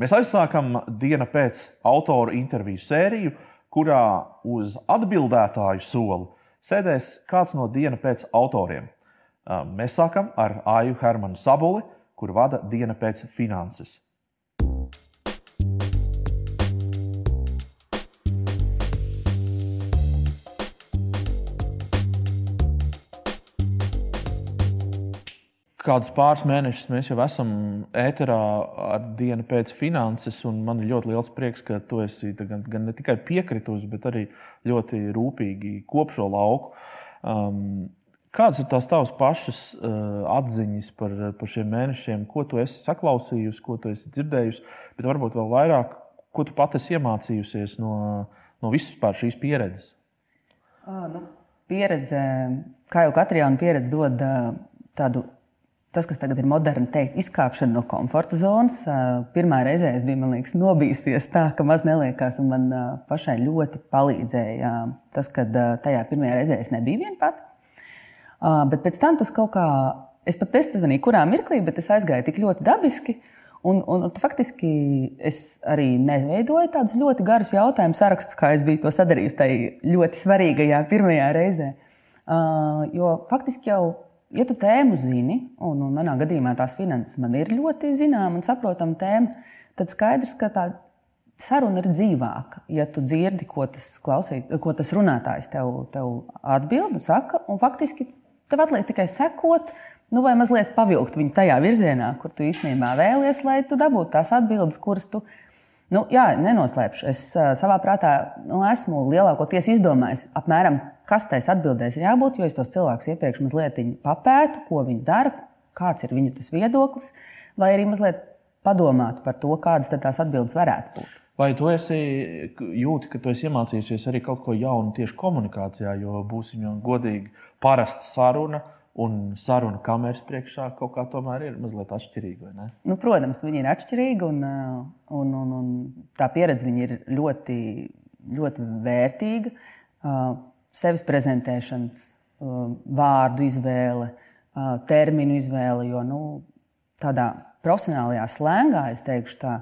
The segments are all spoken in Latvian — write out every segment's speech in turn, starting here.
Mēs aizsākam dienu pēc autora interviju sēriju, kurā uz atbildētāju soli sēdēs kāds no diena pēc autoriem. Mēs sākam ar Aju Hermanu Sabuli, kur vada diena pēc finanses. Kādus pāris mēnešus mēs jau esam ēterā ar dienu pēc finanses, man ir ļoti liels prieks, ka tu esi gan, gan ne tikai piekritusi, bet arī ļoti rūpīgi kop šo lauku. Um, Kādas ir tās tavas pašas uh, atziņas par, par šiem mēnešiem, ko tu esi saklausījusi, ko tu esi dzirdējusi, bet varbūt vēl vairāk, ko tu pati esi iemācījusies no, no visas šīs pieredzes? À, nu, pieredze, kā jau jauna pieredze, dod uh, tādu tas, kas tagad ir moderni teikt, izkāpšana no komforta zonas. Pirmā reize es biju liekas, nobijusies tā, ka maz neliekās, un man pašai ļoti palīdzēja tas, ka tajā pirmajā reizē es nebiju viena pati. Bet pēc tam tas kaut kā, es pat nepamanīju, kurā mirklī, bet es aizgāju tik ļoti dabiski. Un, un, un faktiski es arī neveidoju tādus ļoti garus jautājumu sarakstus, kā es biju to sadarījusi tajā ļoti svarīgajā pirmajā reizē. Jo faktiski jau ja tu tēmu zini, un, un manā gadījumā tās finanses man ir ļoti zināma un saprotama tēma, tad skaidrs, ka tā saruna ir dzīvāka. Ja tu dzirdi, ko tas, klausīt, ko tas runātājs tev, tev atbild saka, un faktiski tev atliek tikai sekot. Nu, vai mazliet pavilkt viņu tajā virzienā, kur tu īstenībā vēlies, lai tu dabūtu tās atbildes, kuras tu Nu, jā, nenoslēpšu. Es savā prātā nu, esmu lielākoties izdomājis, apmēram, kas tais atbildēs ir jābūt, jo es tos cilvēkus iepriekš mazliet papētu, ko viņi dara, kāds ir viņu viedoklis, lai arī mazliet padomātu par to, kādas tās atbildes varētu būt. Vai tu esi jūti, ka tu esi iemācījusies arī kaut ko jaunu tieši komunikācijā, jo būsim jau godīgi, parasta saruna Un saruna kameras priekšā kaut kā tomēr ir mazliet atšķirīga. Nu, protams, viņi ir atšķirīgi, un, uh, un, un, un tā pieredze ir ļoti, ļoti vērtīga. Uh, sevis prezentēšanas, uh, vārdu izvēle, terminu izvēle. Jo nu, tādā profesionālajā slēngā, es teikšu, tā,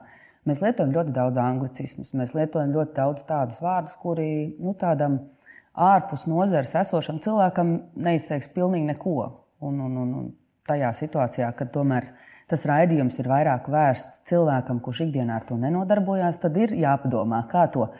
mēs lietojam ļoti daudz anglicismus, mēs lietojam ļoti daudz tādus vārdus, kuri nu, tādam ārpus nozares esošam cilvēkam neizteiks pilnīgi neko. Un, un, un, un tajā situācijā, kad tomēr tas raidījums ir vairāk vērsts cilvēkam, kurš ikdienā ar to nenodarbojās, tad ir jāpadomā, kā to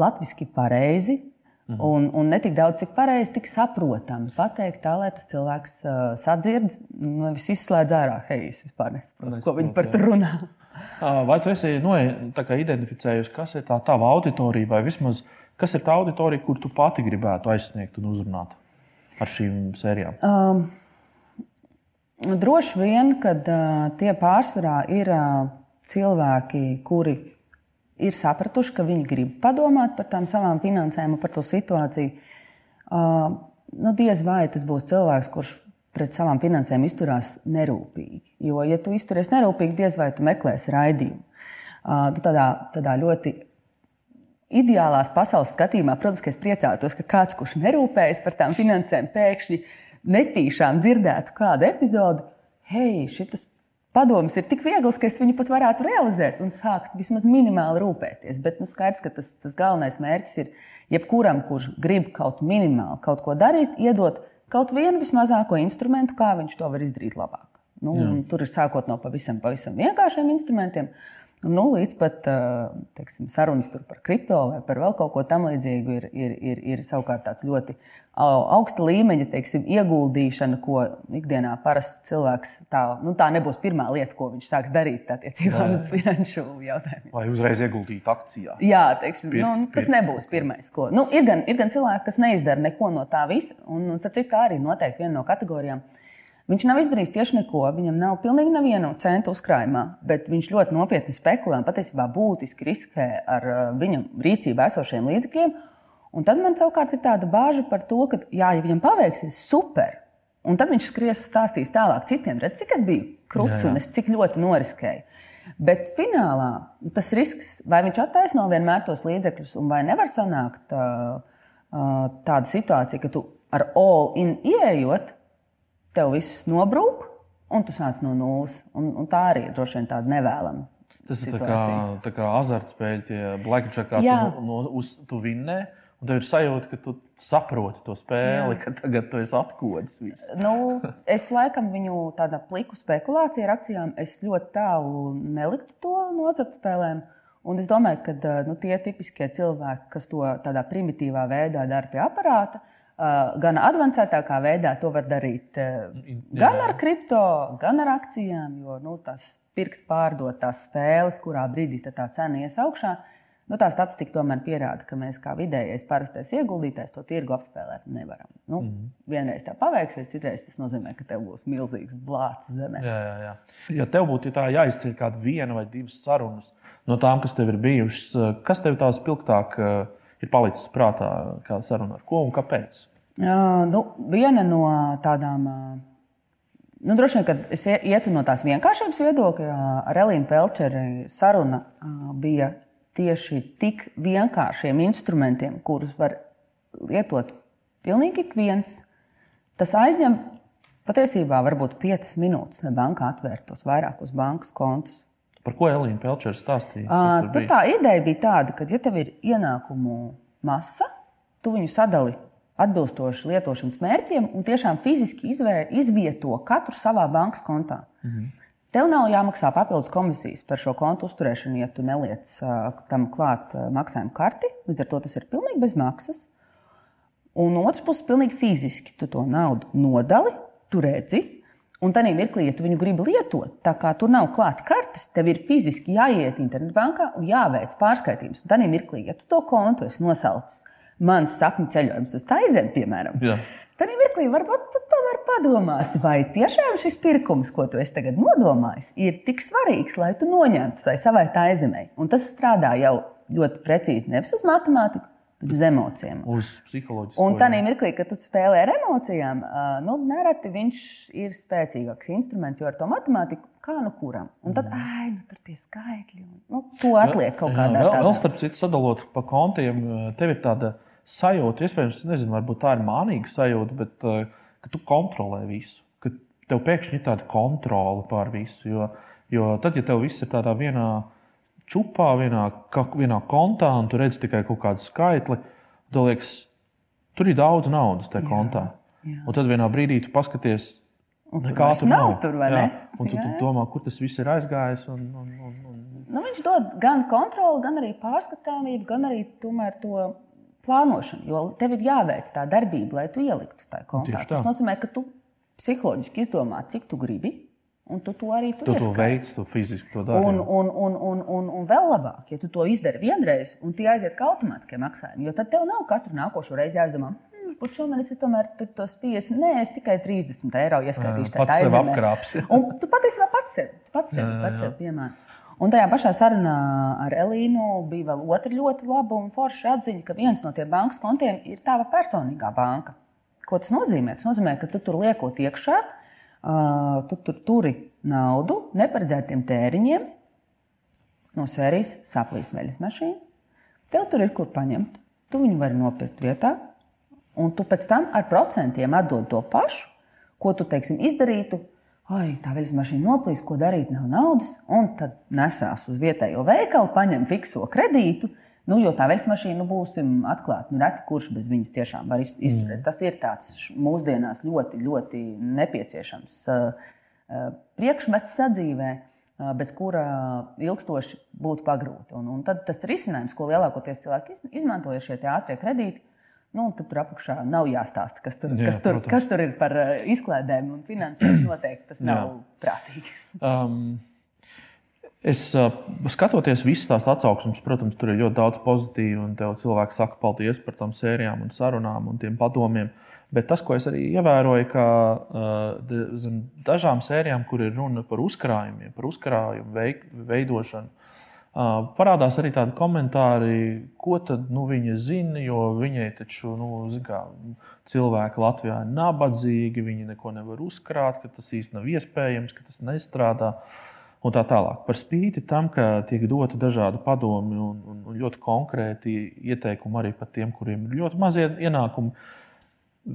latviešu pareizi mhm. un, un ne tik daudz, cik pareizi, tik saprotami pateikt, tā lai tas cilvēks uh, sadzird, nevis izslēdz ārā, hei, es vispār nesaprotu, ko viņi par to runā. Vai tu esi no, identificējusi, kas ir tā tava auditorija, vai vismaz Kas ir tā auditorija, kur tu pati gribētu aizsniegt un uzrunāt ar šīm sērijām? Um, droši vien, ka uh, tie pārsvarā ir uh, cilvēki, kuri ir sapratuši, ka viņi grib padomāt par tām savām finansēm un par to situāciju. Uh, nu, diez vai tas būs cilvēks, kurš pret savām finansēm izturās nerūpīgi. Jo, ja tu izturies nerūpīgi, diez vai tu meklēsi raidījumu. Uh, tu tādā, tādā ļoti ideālās pasaules skatījumā, protams, ka es priecātos, ka kāds, kurš nerūpējas par tām finansēm, pēkšņi netīšām dzirdētu kādu epizodi. Hei, šis padoms ir tik viegls, ka es viņu pat varētu realizēt un sākt vismaz minimāli rūpēties. Bet nu, skaidrs, ka tas, tas galvenais mērķis ir jebkuram, kurš grib kaut minimāli kaut ko darīt, iedot kaut vienu vismazāko instrumentu, kā viņš to var izdarīt labāk. Nu, tur ir sākot no pavisam, pavisam vienkāršiem instrumentiem Nu, līdz pat teiksim, sarunas par kripto vai par vēl kaut ko tamlīdzīgu ir, ir, ir, ir savukārt tāds ļoti augsta līmeņa teiksim, ieguldīšana, ko ikdienā parasts cilvēks tā, nu, tā nebūs pirmā lieta, ko viņš sāks darīt attiecībā uz finanšu jautājumiem. Vai uzreiz ieguldīt akcijā? Jā, teiksim, pirkt, nu, tas pirkt. nebūs pirmais. Ko. Nu, ir, gan, ir gan cilvēki, kas neizdara neko no tā visa, un, un starp citu, tā arī noteikti viena no kategorijām. Uh, Viņš nav izdarījis tieši neko, viņam nav pilnīgi nevienu centu uzkrājumā, bet viņš ļoti nopietni spekulē un patiesībā būtiski riskē ar uh, viņa rīcībā esošiem līdzekļiem. Un tad man savukārt ir tāda bāža par to, ka, jā, ja viņam paveiksies super, un tad viņš skries stāstīs tālāk citiem, redz, cik es biju krūts un es cik ļoti noriskēju. Bet finālā tas risks, vai viņš attaisno vienmēr tos līdzekļus, vai nevar sanākt uh, uh, tāda situācija, ka tu ar all in ieejot, tev viss nobrūk, un tu sāc no nulles. Un, un tā arī droši vien tāda nevēlama. Tas ir tā kā, tā kā azartspēļi, tie blackjackā, tu, no, uz, tu vinnē. Un tev ir sajūta, ka tu saproti to spēli, Jā. ka tagad tu esi atkodis. Nu, es laikam viņu tādā pliku spekulācijā ar akcijām, es ļoti tālu neliktu to no azartspēlēm. Un es domāju, ka nu, tie tipiskie cilvēki, kas to tādā primitīvā veidā dara pie aparāta, gan avansētākā veidā to var darīt gan ar kripto, gan ar akcijām. Jo nu, tas pirkt, pārdot tās spēles, kurā brīdī tā cena ies augšā Nu, tā statistika tomēr pierāda, ka mēs kā vidējais parastais ieguldītājs to tirgu apspēlēt nevaram. Nu, mm -hmm. Vienreiz tā paveiksies, citreiz tas nozīmē, ka tev būs milzīgs blāts zemē. Jā, jā, jā. Ja tev būtu ja jāizceļ kāda viena vai divas sarunas no tām, kas tev ir bijušas, kas tev tās spilgtāk eh, ir palicis prātā, kā saruna ar ko un kāpēc? Nu, viena no tādām. Nu, droši vien, kad es ietu no tās vienkāršības viedokļa, ar Elīnu Pelčeri saruna bija tieši tik vienkāršiem instrumentiem, kurus var lietot pilnīgi ik viens. Tas aizņem patiesībā varbūt 5 minūtes, lai bankā atvērtu tos vairākus bankas kontus. Par ko Elīna Pelčera stāstīja? Uh, tā ideja bija tāda, ka, ja tev ir ienākumu masa, tu viņu sadali atbilstoši lietošanas mērķiem un tiešām fiziski izvē, izvieto katru savā bankas kontā. -hmm. Tev nav jāmaksā papildus komisijas par šo kontu uzturēšanu, ja tu neliec uh, tam klāt uh, maksājumu karti. Līdz ar to tas ir pilnīgi bez maksas. Un no otras puses, pilnīgi fiziski tu to naudu nodali, tu redzi. Un tādā mirklī, ja tu viņu gribi lietot, tā kā tur nav klāta kartes, tev ir fiziski jāiet internetbankā un jāveic pārskaitījums. Un tādā mirklī, ja tu to kontu esi nosaucis, mans sapņu ceļojums uz Taizemi, piemēram, Jā. tad mirklī varbūt tomēr padomāsi, vai tiešām šis pirkums, ko tu esi tagad nodomājis, ir tik svarīgs, lai tu noņemtu tai savai Taizemei. Un tas strādā jau ļoti precīzi nevis uz matemātiku, uz emocijām. Uz psiholoģiju. Un tā mirklī, kad tu spēlē ar emocijām, nu, nereti viņš ir spēcīgāks instruments, jo ar to matemātiku kā nu kuram. Un tad, mm. ai, nu, tur tie skaitļi, nu, to atliek kaut kādā veidā. Vēl, starp citu, sadalot pa kontiem, tev ir tāda sajūta, iespējams, nezinu, varbūt tā ir mānīga sajūta, bet uh, ka tu kontrolē visu, ka tev pēkšņi ir tāda kontrole pār visu. Jo, jo tad, ja tev viss ir tādā vienā čupā, vienā, vienā kontā, un tu redz tikai kaut kādu skaitli, tad liekas, tur ir daudz naudas tajā kontā. Jā. Un tad vienā brīdī tu paskaties, Nekā tur nav. nav tur, jā, un tu, tu domā, kur tas viss ir aizgājis. Un, un, un, un... Nu, viņš dod gan kontroli, gan arī pārskatāmību, gan arī to plānošanu. Jo tev ir jāveic tā darbība, lai tu ieliktu tajā kontā. Tas nozīmē, ka tu psiholoģiski izdomā, cik tu gribi. Un tu to arī tu to veids, tu fiziski to dari. Un, un, un, un, un, un vēl labāk, ja tu to izdari vienreiz, un tie aiziet kā automātiskie maksājumi. Jo tad tev nav katru nākošo reizi jāizdomā, Varbūt šomēnes es tomēr tos 50, nē, es tikai 30 eiro ieskaitīšu. Tā ir apkrāps. Un tu patiesībā pats sevi, pats sevi, pats sevi piemēram. Un tajā pašā sarunā ar Elīnu bija vēl otra ļoti laba un forša atziņa, ka viens no tiem bankas kontiem ir tava personīgā banka. Ko tas nozīmē? Tas nozīmē, ka tu tur liekot iekšā, tu tur turi naudu neparedzētiem tēriņiem no sērijas saplīs veļas mašīna. Tev tur ir kur paņemt. Tu viņu vari nopirkt vietā, un tu pēc tam ar procentiem atdod to pašu, ko tu teiksim, izdarītu. Ai, tā veļas mašīna noplīs, ko darīt, nav naudas. Un tad nesās uz vietējo veikalu, paņem fikso kredītu. Nu, jo tā veļas mašīna, nu, būsim atklāti, nu, reti kurš bez viņas tiešām var izturēt. Mm. Tas ir tāds mūsdienās ļoti, ļoti nepieciešams uh, uh, priekšmets sadzīvē, uh, bez kura ilgstoši būtu pagrūti. Un, un tad tas risinājums, ko lielākoties cilvēki izmanto, ir šie ātrie kredīti Nu, tad tur apakšā nav jāstāsta, kas tur, Jā, kas tur, protams. kas tur ir par uh, izklaidēm un finansēm. Noteikti tas nav Jā. prātīgi. Um, es uh, skatoties visas tās atsauksmes, protams, tur ir ļoti daudz pozitīvu, un tev cilvēki saka paldies par tām sērijām un sarunām un tiem padomiem. Bet tas, ko es arī ievēroju, ka uh, dažām sērijām, kur ir runa par uzkrājumiem, par uzkrājumu veik, veidošanu, Parādās arī tādi komentāri, ko tad, nu, viņa zina, jo viņai taču nu, kā, cilvēki Latvijā ir nabadzīgi, viņi neko nevar uzkrāt, ka tas īstenībā nav iespējams, ka tas nestrādā. Un tā tālāk. Par spīti tam, ka tiek doti dažādi padomi un, un, un ļoti konkrēti ieteikumi arī par tiem, kuriem ir ļoti mazie ienākumi,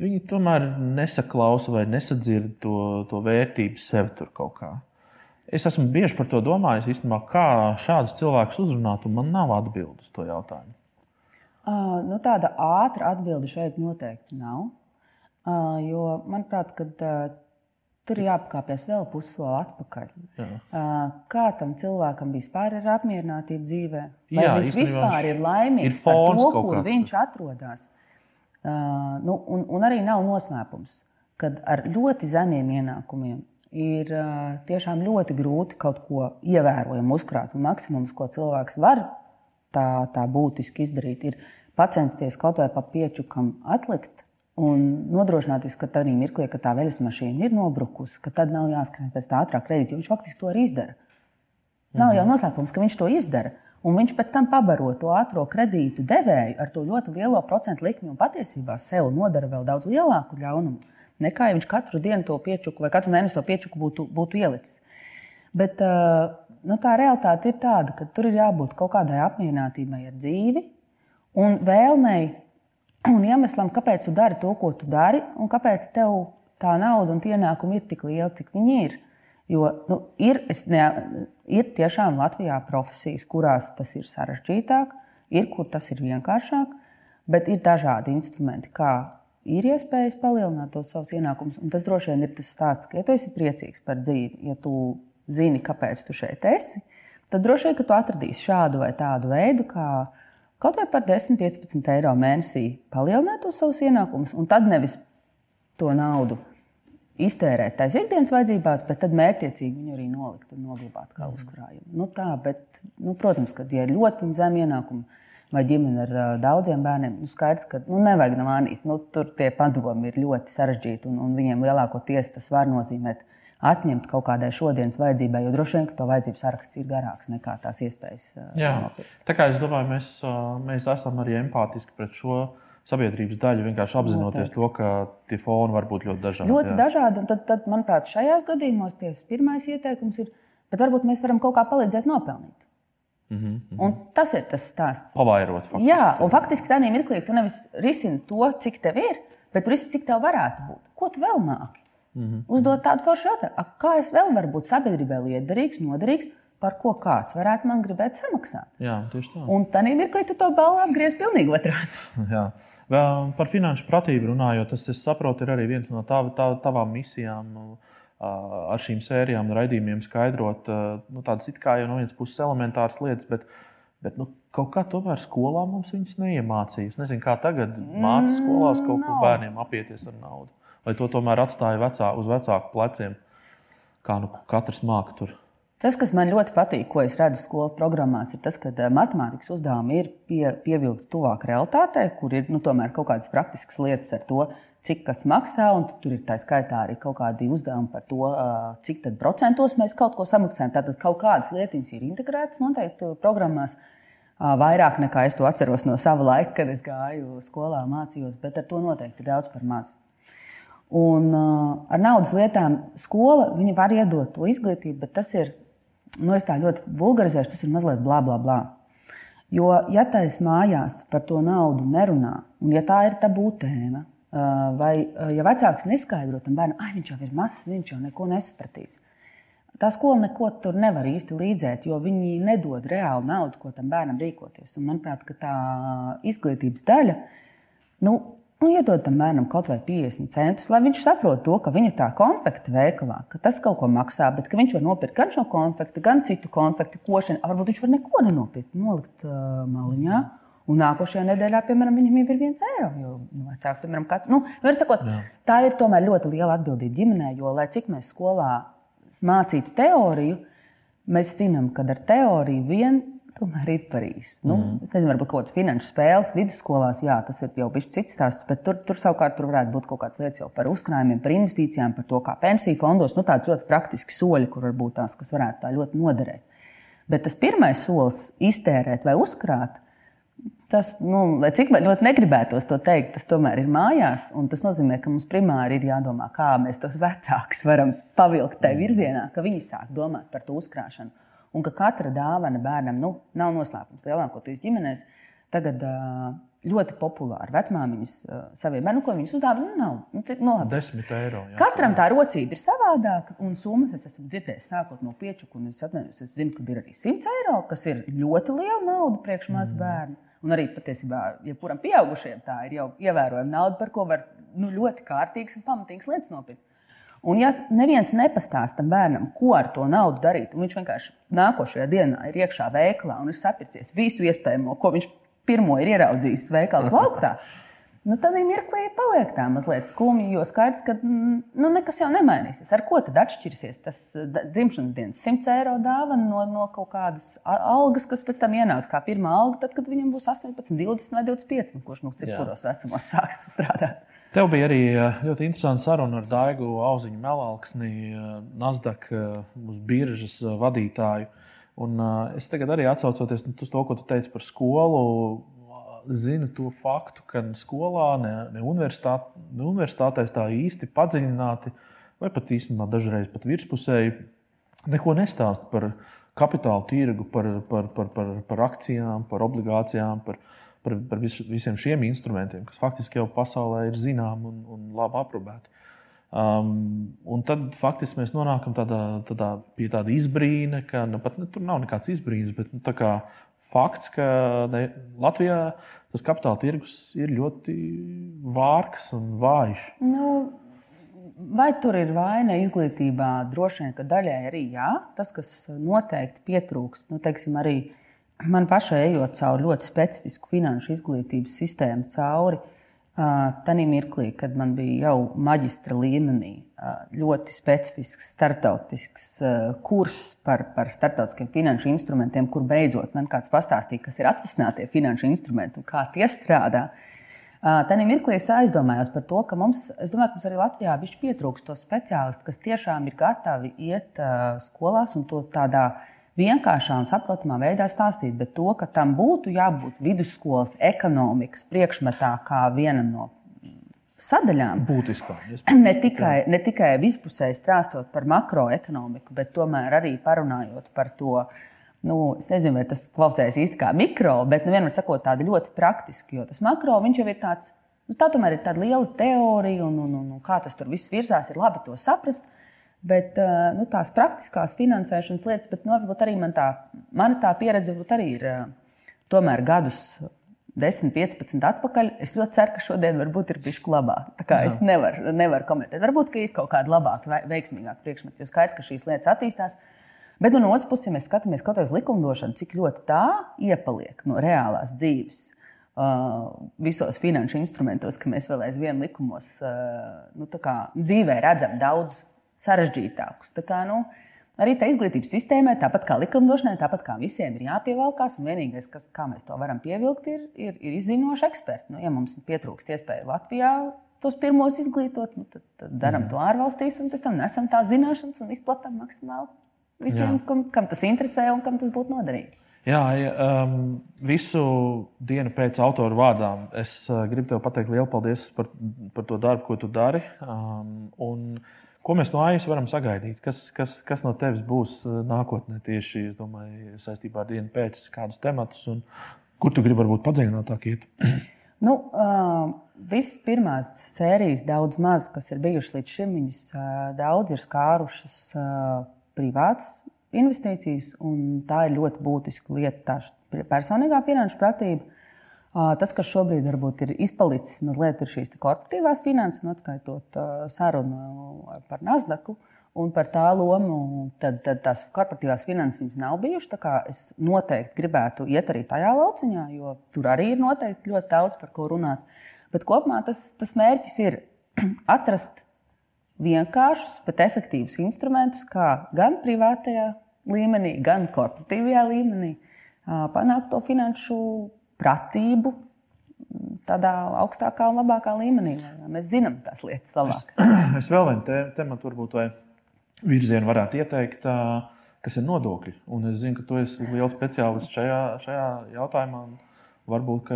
viņi tomēr nesaklausa vai nesadzird to, to vērtību sev tur kaut kādā. Es esmu bieži par to domājis, īstenībā, kā šādus cilvēkus uzrunāt, un man nav atbildes uz to jautājumu. Uh, nu, tāda ātra atbilde šeit noteikti nav. Uh, jo, manuprāt, kad, uh, tur ir jāpakāpjas vēl pussoli atpakaļ. Jā. Uh, kā tam cilvēkam vispār ir apmierinātība dzīvē? Vai Jā, viņš vispār ir laimīgs ir par to, kur viņš atrodas? Uh, nu, un, un arī nav noslēpums, ka ar ļoti zemiem ienākumiem ir tiešām ļoti grūti kaut ko ievērojamu uzkrāt. Un maksimums, ko cilvēks var tā, tā būtiski izdarīt, ir pacensties kaut vai pa piečukam atlikt un nodrošināties, ka tādā mirklī, kad tā veļas mašīna ir nobrukusi, ka tad nav jāskrien pēc tā ātrā kredīta, jo viņš faktiski to arī izdara. Nav jau mhm. noslēpums, ka viņš to izdara. Un viņš pēc tam pabaro to ātrā kredītu devēju ar to ļoti lielo procentu likmi un patiesībā sev nodara vēl daudz lielāku ļaunumu nekā ja viņš katru dienu to piečuku vai katru mēnesi to piečuku būtu, būtu ielicis. Bet nu, tā realitāte ir tāda, ka tur ir jābūt kaut kādai apmierinātībai ar dzīvi un vēlmei un iemeslam, kāpēc tu dari to, ko tu dari, un kāpēc tev tā nauda un ienākumi ir tik lieli, cik viņi ir. Jo nu, ir, ne, ir tiešām Latvijā profesijas, kurās tas ir sarežģītāk, ir kur tas ir vienkāršāk, bet ir dažādi instrumenti, kā ir iespējas palielināt tos savus ienākumus. Un tas droši vien ir tas stāsts, ka, ja tu esi priecīgs par dzīvi, ja tu zini, kāpēc tu šeit esi, tad droši vien, ka tu atradīsi šādu vai tādu veidu, kā kaut vai par 10, 15 eiro mēnesī palielināt tos savus ienākumus, un tad nevis to naudu iztērēt tās ikdienas vajadzībās, bet tad mērķiecīgi viņu arī nolikt un noglabāt kā uzkrājumu. Nu, tā, bet, nu, protams, ka ja ir ļoti zemi ienākumi, vai ģimene ar uh, daudziem bērniem, nu, skaidrs, ka nu, nevajag nānīt. Nu, tur tie padomi ir ļoti sarežģīti, un, un viņiem lielākoties tas var nozīmēt atņemt kaut kādai šodienas vajadzībai, jo droši vien to vajadzību saraksts ir garāks nekā tās iespējas. Uh, Jā, nopirkt. tā kā es domāju, mēs, mēs esam arī empātiski pret šo sabiedrības daļu, vienkārši apzinoties Noteikti. to, ka tie foni var būt ļoti dažādi. Ļoti jā. dažādi. Tad, tad, manuprāt, šajos gadījumos tas pirmais ieteikums ir, bet varbūt mēs varam kaut kā palīdzēt nopelnīt. Mm -hmm. Un tas ir tas stāsts. Pavairot. Faktiski. Jā, un faktiski tādā mirklī tu nevis risini to, cik tev ir, bet tu risini, cik tev varētu būt. Ko tu vēl māki? Mm -hmm. Uzdot tādu foršu jautājumu, kā es vēl varu būt sabiedrībai liederīgs, noderīgs, par ko kāds varētu man gribēt samaksāt. Jā, tieši tā. Un tādā mirklī tu to balvu apgriez pilnīgi otrādi. Jā. Vēl par finanšu pratību runājot, tas, es saprotu, ir arī viena no tav, tav, tavām misijām. Ar šīm sērijām, raidījumiem skaidrot nu, tādas it kā jau no vienas puses elementāras lietas, bet, bet nu, kaut kā tomēr skolā mums viņas neiemācīja. Es nezinu, kā tagad mācās skolās kaut ko bērniem apieties ar naudu. Vai to tomēr atstāja vecā, uz vecāku pleciem, kā nu katrs māca tur. Tas, kas man ļoti patīk, ko es redzu skolu programmās, ir tas, ka matemātikas uzdevumi ir pie, pievilkti tuvāk realitātei, kur ir nu, kaut kādas praktiskas lietas ar to, cik kas maksā, un tur ir tā skaitā arī kaut kādi uzdevumi par to, cik procentos mēs kaut ko samaksājam. Tātad kaut kādas lietas ir integrētas noteikti programmās. Vairāk nekā es to atceros no sava laika, kad es gāju skolā, mācījos, bet ar to noteikti ir daudz par maz. Un ar naudas lietām skola var iedot to izglītību, bet tas ir, nu, es tā ļoti vulgarizēšu, tas ir mazliet blā, blā, blā. Jo, ja taisa mājās par to naudu nerunā, un ja tā ir tabū tēma, Vai, ja vecāks neskaidro tam bērnam, ah, viņš jau ir mazs, viņš jau neko nesapratīs. Tā skola neko tur nevar īsti līdzēt, jo viņi nedod reāli naudu, ko tam bērnam rīkoties. Un, manuprāt, tā izglītības daļa, nu, nu, iedod tam bērnam kaut vai 50 centus, lai viņš saprotu to, ka viņa tā konfekta veikalā, ka tas kaut ko maksā, bet viņš var nopirkt gan šo konfekti, gan citu konfekti, košanu. Varbūt viņš var neko nenopirkt, nolikt uh, maliņā. Mm Un nākošajā nedēļā, piemēram, viņam jau ir viens eiro. Jo, nu, vecāki, piemēram, katru, nu, sakot, Jā. tā ir tomēr ļoti liela atbildība ģimenē, jo, lai cik mēs skolā mācītu teoriju, mēs zinām, ka ar teoriju vien tomēr ir parīs. Nu, mm. Es nezinu, varbūt kaut kādas finanšu spēles vidusskolās, jā, tas ir jau bijis cits stāsts, bet tur, tur savukārt tur varētu būt kaut kādas lietas jau par uzkrājumiem, par investīcijām, par to, kā pensiju fondos, nu, tādi ļoti praktiski soļi, kur varbūt tās, kas varētu tā ļoti noderēt. Bet tas pirmais solis iztērēt vai uzkrāt, Tas, nu, cik man ļoti negribētos to teikt, tas tomēr ir mājās. Tas nozīmē, ka mums primāri ir jādomā, kā mēs tos vecākus varam pavilkt tajā virzienā, ka viņi sāk domāt par to uzkrāšanu. Un ka katra dāvana bērnam nu, nav noslēpums. Lielākoties ģimenēs Tagad ļoti populāri vecmāmiņas saviem bērniem, ko viņas uzdāvina nav. Nu, cik, nu, labi. Desmit eiro. Jā, Katram tā rocība ir savādāka, un summas es esmu dzirdējis sākot no piečuku, un es, atvainojos, es zinu, ka ir arī 100 eiro, kas ir ļoti liela nauda priekš mazu bērnu. Un arī patiesībā, ja kuram pieaugušiem tā ir jau ievērojama nauda, par ko var nu, ļoti kārtīgas un pamatīgas lietas nopirkt. Un, ja neviens nepastāsta tam bērnam, ko ar to naudu darīt, un viņš vienkārši nākošajā dienā ir iekšā veikalā un ir sapircies visu iespējamo, ko viņš pirmo ir ieraudzījis veikala plauktā, nu, tad mirklī paliek tā mazliet skumji, jo skaidrs, ka mm, nu, nekas jau nemainīsies. Ar ko tad atšķirsies tas dzimšanas dienas 100 eiro dāvana no, no kaut kādas algas, kas pēc tam ienāks kā pirmā alga, tad, kad viņam būs 18, 20 vai 25, nu, kurš nu cik kuros vecumos sāks strādāt. Tev bija arī ļoti interesanta saruna ar Daigu Auziņu Melalksni, Nasdaq uz biržas vadītāju. Un, uh, es tagad arī atsaucoties nu, uz to, ko tu teici par skolu, zinu to faktu, ka skolā, ne, ne, universitāt, ne universitātēs tā īsti padziļināti, vai pat īstenībā dažreiz pat virspusēji, neko nestāst par kapitāla tirgu, par, par, par, par, par akcijām, par obligācijām, par, par, par vis, visiem šiem instrumentiem, kas faktiski jau pasaulē ir zināmi un, un labi aprobēti. Um, un tad faktiski mēs nonākam tādā, tādā, pie tāda izbrīna, ka nu, pat, ne, tur nav nekāds izbrīns, bet nu, fakts, ka ne, Latvijā tas kapitāla tirgus ir ļoti vārgs un vājš. Nu, vai tur ir vaina izglītībā? Droši vien, ka daļai arī jā. Tas, kas noteikti pietrūkst, nu, teiksim, arī man pašai ejot cauri ļoti specifisku finanšu izglītības sistēmu cauri. Uh, Tanī mirklī, kad man bija jau maģistra līmenī ļoti specifisks starptautisks kurs par, par starptautiskiem finanšu instrumentiem, kur beidzot man kāds pastāstīja, kas ir atvesinātie finanšu instrumenti un kā tie strādā. Tanī mirklī es aizdomājos par to, ka mums, domāju, ka mums arī Latvijā pietrūkst to speciālistu, kas tiešām ir gatavi iet skolās un to tādā veidā vienkāršā un saprotamā veidā stāstīt, bet to, ka tam būtu jābūt vidusskolas ekonomikas priekšmetā kā vienam no sadaļām. Būtiskā. Ne tikai, ne tikai vispusēji strāstot par makroekonomiku, bet tomēr arī parunājot par to. Nu, es nezinu, vai tas klausās īsti kā mikro, bet nu, vienmēr sakot, tāda ļoti praktiski. Jo tas makro jau ir tāds, nu, tā tomēr ir tāda liela teorija, un, un, un, un kā tas tur viss virzās, ir labi to saprast. Bet nu, tās praktiskās finansēšanas lietas, bet nu, arī man tā, mana tā pieredze arī ir tomēr gadus 10, 15 atpakaļ. Es ļoti ceru, ka šodien varbūt ir bijusi labāk. Es nevaru, nevaru komentēt. Varbūt ir kaut kāda labāka, veiksmīgāka priekšmeta, jo skaidrs, ka šīs lietas attīstās. Bet nu, no otras puses, ja mēs skatāmies kaut uz likumdošanu, cik ļoti tā iepaliek no reālās dzīves, uh, visos finanšu instrumentos, ka mēs vēl aizvien likumos uh, nu, dzīvē redzam daudz sarežģītākus. Tā kā, nu, arī tā izglītības sistēmai, tāpat kā likumdošanai, tāpat kā visiem ir jāpievelkās. Vienīgais, kas, kā mēs to varam pievilkt, ir, ir, ir izzinoši eksperti. Nu, ja mums pietrūkst iespēju Latvijā tos pirmos izglītot, nu, tad, tad darām mm. to ārvalstīs un pēc tam nesam tās zināšanas un izplatām maksimāli visiem, kam, kam tas interesē un kam tas būtu noderīgi. Jā, um, visu dienu pēc autora vārdām es uh, gribu te pateikt lielu paldies par, par to darbu, ko tu dari. Um, un, Ko mēs no AIS varam sagaidīt? Kas, kas, kas no tevis būs uh, nākotnē tieši domāju, saistībā ar dienu pēc, kādus tematus, un kur tu gribi varbūt padziļinātāk iet? nu, uh, Visas pirmās sērijas, daudz maz, kas ir bijušas līdz šim, viņas uh, daudz ir skārušas uh, privātas investīcijas, tā ir ļoti būtiska lieta, tā personīgā finanšu pratība. Tas, kas šobrīd varbūt ir izpalicis mazliet, ir šīs korporatīvās finanses, nu, atskaitot sarunu par Nasdaku. Un par tā lomu, tad, tad tās korporatīvās finanses nav bijušas. Es noteikti gribētu iet arī tajā lauciņā, jo tur arī ir noteikti ļoti daudz par ko runāt. Bet kopumā tas, tas mērķis ir atrast vienkāršus, bet efektīvus instrumentus, kā gan privātajā līmenī, gan korporatīvajā līmenī panākt to finanšu pratību tādā augstākā un labākā līmenī. Mēs zinām tās lietas labāk. Es, es vēl vienu te, tematu varbūt vai virzienu varētu ieteikt, kas ir nodokļi. Un es zinu, ka tu esi liels speciālists šajā, šajā jautājumā. Varbūt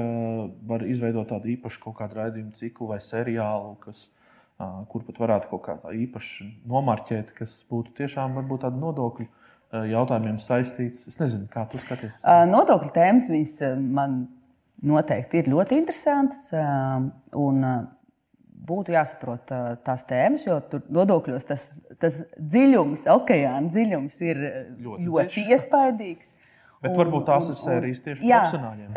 var izveidot tādu īpašu kaut kādu raidījumu ciklu vai seriālu, kas, kur pat varētu kaut kā tā īpaši nomarķēt, kas būtu tiešām varbūt tāda nodokļu jautājumiem saistīts. Es nezinu, kā tu skaties. Nodokļu tēmas man noteikti ir ļoti interesantas. Un, būtu jāsaprot tās tēmas, jo tur nodokļos tas, tas dziļums, okeāna dziļums ir ļoti, ļoti iespaidīgs. Bet un, varbūt tās un, ir sērijas tieši jā, profesionāļiem.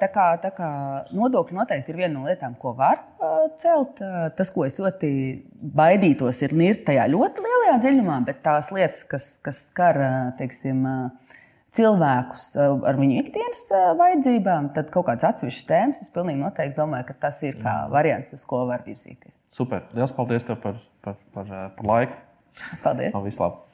Tā kā, tā kā nodokļi noteikti ir viena no lietām, ko var celt. Tas, ko es ļoti baidītos, ir nirt tajā ļoti lielajā dziļumā, bet tās lietas, kas, kas skar teiksim, cilvēkus ar viņu ikdienas vajadzībām, tad kaut kādas atsevišķas tēmas, es pilnīgi noteikti domāju, ka tas ir kā variants, uz ko var virzīties. Super! Lielas paldies tev par, par, par, par laiku! Paldies! Vislabāk!